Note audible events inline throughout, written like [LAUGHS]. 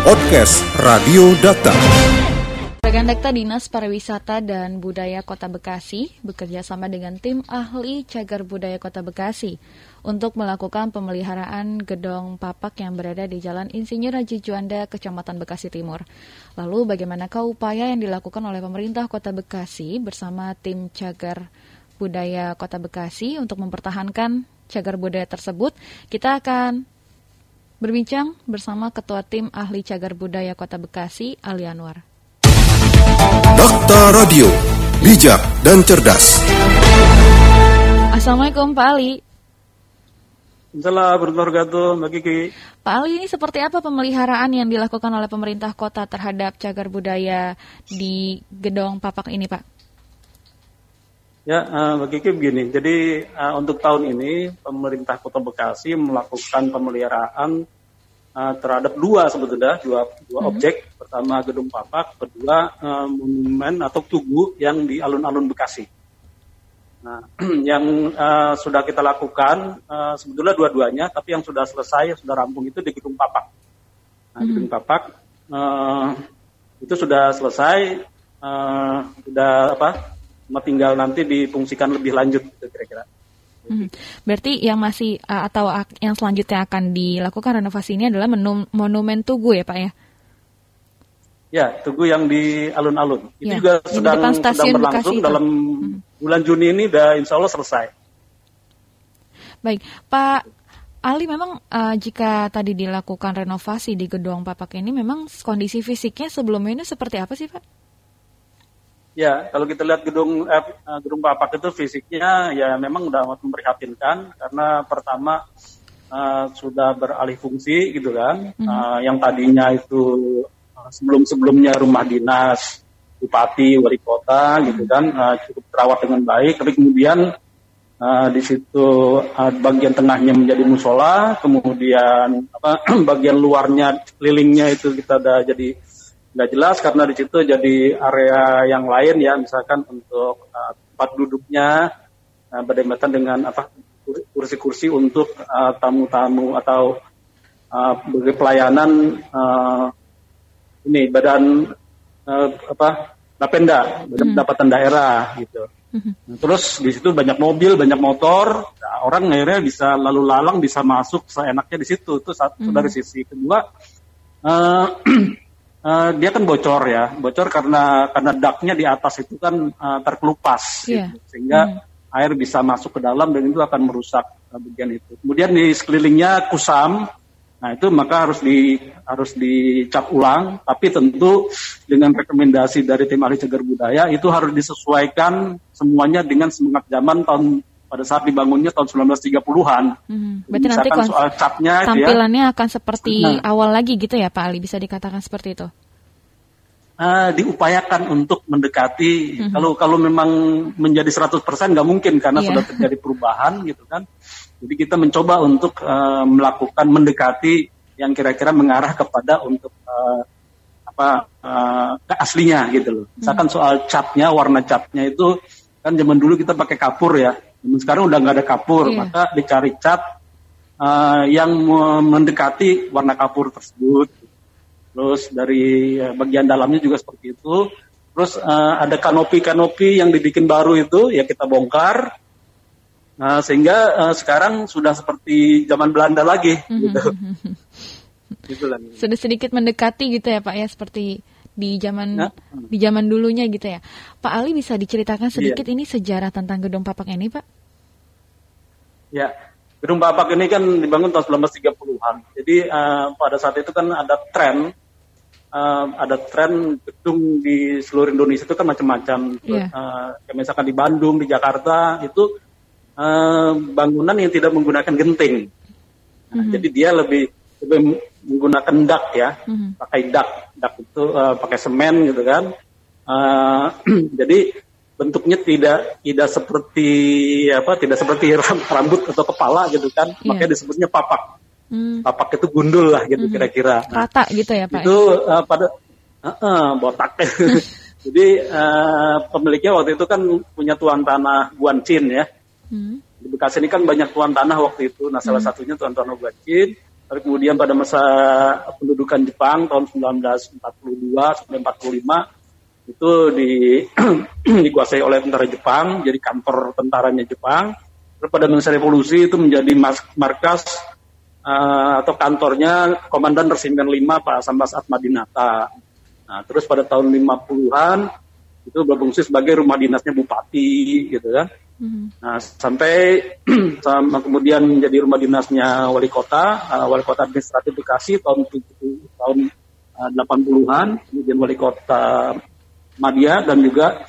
Podcast Radio Data. Rekan Dekta Dinas Pariwisata dan Budaya Kota Bekasi bekerja sama dengan tim ahli cagar budaya Kota Bekasi untuk melakukan pemeliharaan gedong papak yang berada di Jalan Insinyur Haji Juanda, Kecamatan Bekasi Timur. Lalu bagaimanakah upaya yang dilakukan oleh pemerintah Kota Bekasi bersama tim cagar budaya Kota Bekasi untuk mempertahankan cagar budaya tersebut? Kita akan berbincang bersama Ketua Tim Ahli Cagar Budaya Kota Bekasi, Ali Anwar. Dokter Radio, bijak dan cerdas. Assalamualaikum Pak Ali. Assalamualaikum warahmatullahi Mbak Kiki. Pak Ali, ini seperti apa pemeliharaan yang dilakukan oleh pemerintah kota terhadap cagar budaya di Gedong Papak ini, Pak? Ya, uh, Mbak Kiki begini. Jadi uh, untuk tahun ini pemerintah Kota Bekasi melakukan pemeliharaan uh, terhadap dua sebetulnya dua dua hmm. objek. Pertama gedung papak, kedua uh, monumen atau tugu yang di alun-alun Bekasi. Nah, [CLEARS THROAT] yang uh, sudah kita lakukan uh, sebetulnya dua-duanya, tapi yang sudah selesai, yang sudah rampung itu di gedung papak. Nah, hmm. gedung papak uh, itu sudah selesai, uh, sudah apa? Tinggal nanti difungsikan lebih lanjut gitu kira-kira. Hmm. Berarti yang masih atau yang selanjutnya akan dilakukan renovasi ini adalah menum, monumen Tugu ya Pak ya? Ya, Tugu yang di alun-alun. Itu ya, juga sedang, sedang berlangsung dalam hmm. bulan Juni ini udah insya Allah selesai. Baik, Pak Ali memang uh, jika tadi dilakukan renovasi di gedung Papak ini memang kondisi fisiknya sebelumnya ini seperti apa sih Pak? Ya, kalau kita lihat gedung eh, eh, gedung Papak itu fisiknya ya memang udah amat memprihatinkan karena pertama uh, sudah beralih fungsi gitu kan. Mm -hmm. uh, yang tadinya itu uh, sebelum-sebelumnya rumah dinas bupati, wali kota gitu kan uh, cukup terawat dengan baik, tapi kemudian uh, di situ uh, bagian tengahnya menjadi musola, kemudian apa [CLEARS THROAT] bagian luarnya kelilingnya itu kita udah jadi nggak jelas karena di situ jadi area yang lain ya misalkan untuk uh, tempat duduknya uh, berdempetan dengan apa kursi-kursi untuk uh, tamu-tamu atau uh, bagi pelayanan uh, ini badan uh, apa Bapenda badan pendapatan hmm. daerah gitu. Hmm. Nah, terus di situ banyak mobil, banyak motor, nah, orang akhirnya bisa lalu lalang bisa masuk seenaknya di situ. Itu satu hmm. dari sisi kedua. Uh, [CLEARS THROAT] uh, dia kan bocor ya, bocor karena karena daknya di atas itu kan uh, terkelupas, yeah. gitu. sehingga mm. air bisa masuk ke dalam dan itu akan merusak uh, bagian itu. Kemudian di sekelilingnya kusam, nah itu maka harus di harus dicap ulang, tapi tentu dengan rekomendasi dari tim ahli cagar budaya itu harus disesuaikan semuanya dengan semangat zaman tahun pada saat dibangunnya tahun 1930-an. Hmm, berarti nanti soal catnya tampilannya ya, akan seperti nah, awal lagi gitu ya Pak Ali, bisa dikatakan seperti itu? Uh, diupayakan untuk mendekati. Hmm. Kalau kalau memang menjadi 100% nggak mungkin karena yeah. sudah terjadi perubahan gitu kan. Jadi kita mencoba untuk uh, melakukan mendekati yang kira-kira mengarah kepada untuk uh, apa uh, aslinya gitu loh. Misalkan hmm. soal catnya, warna catnya itu kan zaman dulu kita pakai kapur ya sekarang udah nggak ada kapur, iya. maka dicari cat uh, yang mendekati warna kapur tersebut. Terus dari uh, bagian dalamnya juga seperti itu. Terus uh, ada kanopi-kanopi yang dibikin baru itu ya kita bongkar. Nah, sehingga uh, sekarang sudah seperti zaman Belanda lagi mm-hmm. gitu. [LAUGHS] gitu Sudah sedikit mendekati gitu ya Pak ya seperti di zaman nah. di zaman dulunya gitu ya. Pak Ali bisa diceritakan sedikit iya. ini sejarah tentang gedung papak ini, Pak? Ya, gedung papak ini kan dibangun tahun 1930-an. Jadi uh, pada saat itu kan ada tren uh, ada tren gedung di seluruh Indonesia itu kan macam-macam. Yeah. Uh, misalkan di Bandung, di Jakarta itu uh, bangunan yang tidak menggunakan genting. Nah, mm -hmm. Jadi dia lebih lebih menggunakan dak ya, mm-hmm. pakai dak, dak itu uh, pakai semen gitu kan. Uh, [CLEARS THROAT] jadi bentuknya tidak tidak seperti apa, tidak seperti rambut atau kepala gitu kan, yeah. makanya disebutnya papak. Mm. Papak itu gundul lah gitu mm-hmm. kira-kira. Nah, Rata gitu ya pak? Itu uh, pada uh, uh, botak. [LAUGHS] jadi uh, pemiliknya waktu itu kan punya tuan tanah Guancin ya. Mm. Di Bekasi ini kan banyak tuan tanah waktu itu. Nah salah mm. satunya tuan tanah Guancin Lalu kemudian pada masa pendudukan Jepang tahun 1942 sampai 45 itu di, [CLEARS THROAT] dikuasai oleh tentara Jepang, jadi kantor tentaranya Jepang. Lalu pada masa revolusi itu menjadi markas uh, atau kantornya Komandan Resimen 5 Pak Sambas Atmadinata. Nah, terus pada tahun 50-an itu berfungsi sebagai rumah dinasnya bupati gitu kan. Mm-hmm. Nah, sampai [CLEARS THROAT] sama kemudian menjadi rumah dinasnya wali kota, uh, wali kota administratif Bekasi tahun tahun uh, 80-an, kemudian wali kota Madia dan juga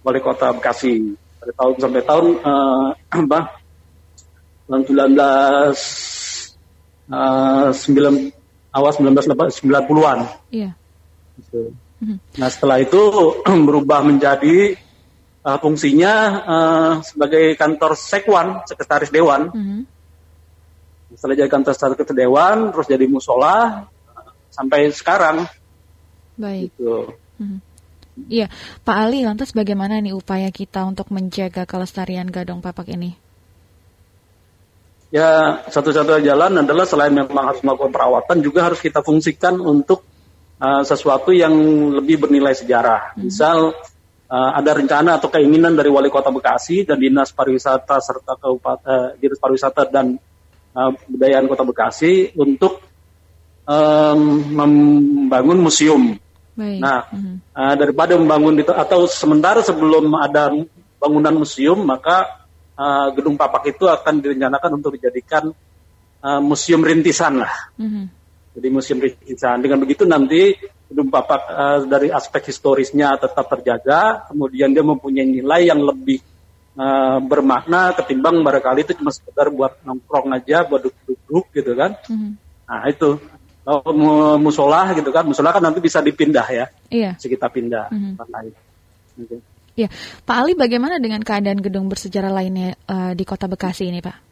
wali kota Bekasi pada tahun sampai tahun uh, [CLEARS THROAT] apa tahun 19 uh, 9 awal 1990-an. Iya. Gitu. Mhm. Nah setelah itu [CLEARS THROAT] berubah menjadi uh, fungsinya uh, sebagai kantor sekwan, sekretaris dewan. Mm-hmm. Setelah jadi kantor sekretaris dewan, terus jadi musola uh, sampai sekarang. Baik. Gitu. Mm-hmm. Iya, Pak Ali, lantas bagaimana nih upaya kita untuk menjaga kelestarian gadong papak ini? Ya, satu-satunya jalan adalah selain memang harus melakukan perawatan, juga harus kita fungsikan untuk uh, sesuatu yang lebih bernilai sejarah. Hmm. Misal uh, ada rencana atau keinginan dari wali kota Bekasi dan dinas pariwisata serta kabupaten uh, dinas pariwisata dan uh, budayaan kota Bekasi untuk um, membangun museum. Baik. Nah, uh, daripada membangun itu atau sementara sebelum ada bangunan museum, maka uh, gedung papak itu akan direncanakan untuk dijadikan uh, museum rintisan lah. hmm jadi museum rintisan. Dengan begitu nanti dari aspek historisnya tetap terjaga, kemudian dia mempunyai nilai yang lebih uh, bermakna ketimbang barangkali itu cuma sekedar buat nongkrong aja, buat duduk-duduk gitu kan. Mm-hmm. Nah itu kalau musola gitu kan, musola kan nanti bisa dipindah ya. Iya. Bisa kita pindah mm-hmm. lain. Okay. Iya, Pak Ali, bagaimana dengan keadaan gedung bersejarah lainnya uh, di Kota Bekasi ini, Pak?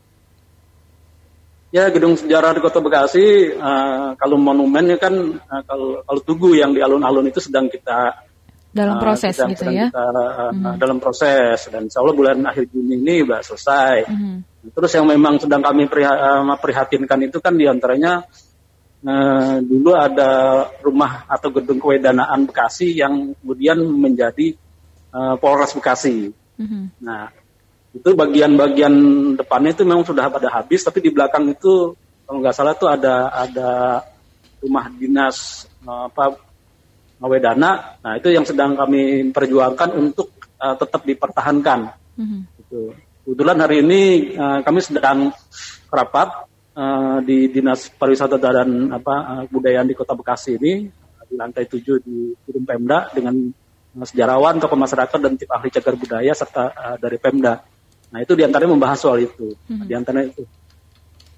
Ya gedung sejarah di Kota Bekasi uh, kalau monumennya kan uh, kalau kalau tugu yang di alun-alun itu sedang kita dalam eh, proses uh, gitu ya. Kita, uh, mm-hmm. dalam proses dan insya Allah bulan akhir Juni ini sudah selesai. Mm-hmm. Terus yang memang sedang kami prihatinkan itu kan di antaranya uh, dulu ada rumah atau gedung kewedanaan Bekasi yang kemudian menjadi uh, Polres Bekasi. Mm-hmm. Nah itu bagian-bagian depannya itu memang sudah pada habis tapi di belakang itu kalau nggak salah tuh ada ada rumah dinas eh, apa Ngawedana nah itu yang sedang kami perjuangkan untuk uh, tetap dipertahankan mm-hmm. gitu. kebetulan hari ini uh, kami sedang rapat uh, di dinas pariwisata dan apa uh, budayaan di kota Bekasi ini di lantai 7 di gedung Pemda dengan sejarawan, tokoh masyarakat dan tim ahli cagar budaya serta uh, dari Pemda. Nah itu di antaranya membahas soal itu, hmm. di antaranya itu.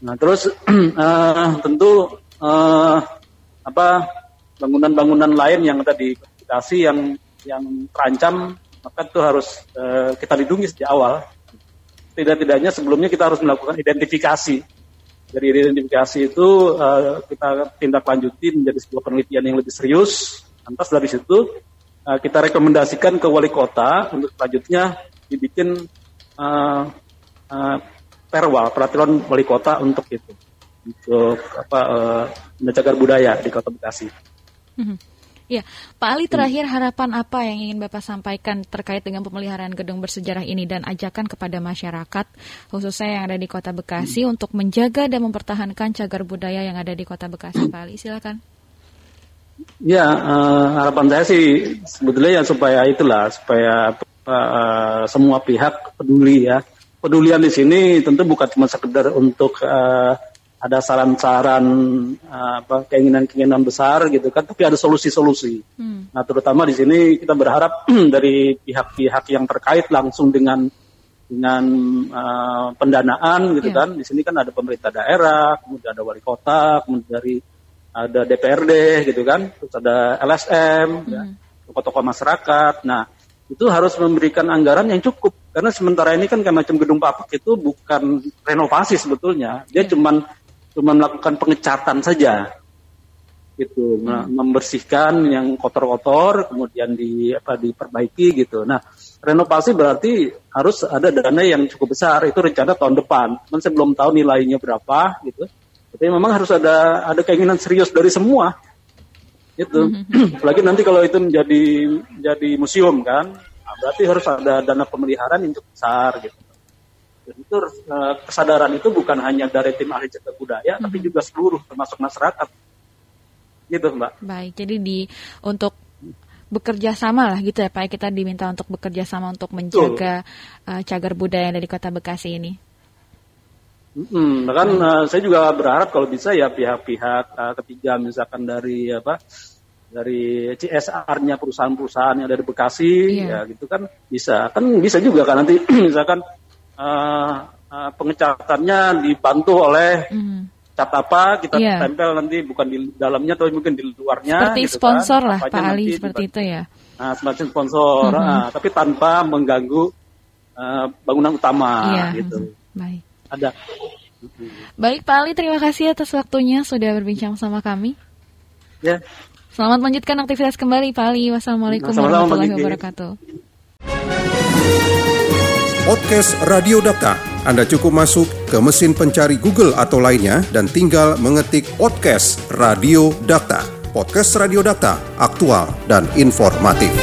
Nah terus uh, [CLEARS THROAT] tentu uh, apa bangunan-bangunan lain yang ada di Bekasi yang yang terancam maka itu harus uh, kita lindungi sejak awal. Tidak-tidaknya sebelumnya kita harus melakukan identifikasi. Dari identifikasi itu uh, kita tindak lanjuti menjadi sebuah penelitian yang lebih serius. Lantas dari situ uh, kita rekomendasikan ke wali kota untuk selanjutnya dibikin uh, uh, perwa peraturan wali kota untuk itu untuk apa uh, menjaga budaya di kota Bekasi. Hmm. Ya, Pak Ali terakhir harapan apa yang ingin Bapak sampaikan terkait dengan pemeliharaan gedung bersejarah ini dan ajakan kepada masyarakat khususnya yang ada di Kota Bekasi hmm. untuk menjaga dan mempertahankan cagar budaya yang ada di Kota Bekasi, Pak Ali, silakan. Ya, uh, harapan saya sih sebetulnya ya supaya itulah supaya uh, semua pihak peduli ya. Pedulian di sini tentu bukan cuma sekedar untuk uh, ada saran-saran uh, apa keinginan-keinginan besar gitu kan, tapi ada solusi-solusi. Hmm. Nah, terutama di sini kita berharap [CLEARS THROAT] dari pihak-pihak yang terkait langsung dengan dengan uh, pendanaan gitu yeah. kan. Di sini kan ada pemerintah daerah, kemudian ada wali kota, kemudian dari ada DPRD gitu kan, terus ada LSM, ya, hmm. ya, tokoh-tokoh masyarakat. Nah, itu harus memberikan anggaran yang cukup. Karena sementara ini kan kayak macam gedung papak itu bukan renovasi sebetulnya. Dia cuman cuma melakukan pengecatan saja. Gitu. Hmm. membersihkan yang kotor-kotor kemudian di apa diperbaiki gitu. Nah renovasi berarti harus ada dana yang cukup besar. Itu rencana tahun depan. Cuman saya belum tahu nilainya berapa gitu. Tapi memang harus ada ada keinginan serius dari semua. Itu. [CLEARS THROAT] Apalagi nanti kalau itu menjadi jadi museum kan, nah, berarti harus ada dana pemeliharaan yang cukup besar gitu. Dan itu uh, kesadaran itu bukan hanya dari tim ahli cagar budaya, tapi juga seluruh termasuk masyarakat. Gitu, Mbak. Baik, jadi di untuk bekerja sama lah gitu ya Pak kita diminta untuk bekerja sama untuk menjaga uh, cagar budaya dari Kota Bekasi ini. Hmm, kan hmm. uh, saya juga berharap kalau bisa ya pihak-pihak uh, ketiga misalkan dari apa dari CSR-nya perusahaan-perusahaan yang ada di Bekasi yeah. ya gitu kan bisa kan bisa juga kan nanti [CLEARS THROAT] misalkan uh, uh, pengecatannya dibantu oleh mm cat apa kita yeah. tempel nanti bukan di dalamnya tapi mungkin di luarnya seperti gitu kan. sponsor kan. lah Pak Ali seperti itu ya nah semacam sponsor mm -hmm. nah, tapi tanpa mengganggu uh, bangunan utama yeah. gitu baik ada baik Pak Ali terima kasih atas waktunya sudah berbincang sama kami ya Selamat melanjutkan aktivitas kembali Pak Ali. Wassalamualaikum warahmatullahi wabarakatuh. Podcast Radio Data anda cukup masuk ke mesin pencari Google atau lainnya dan tinggal mengetik podcast Radio Data. Podcast Radio Data, aktual dan informatif.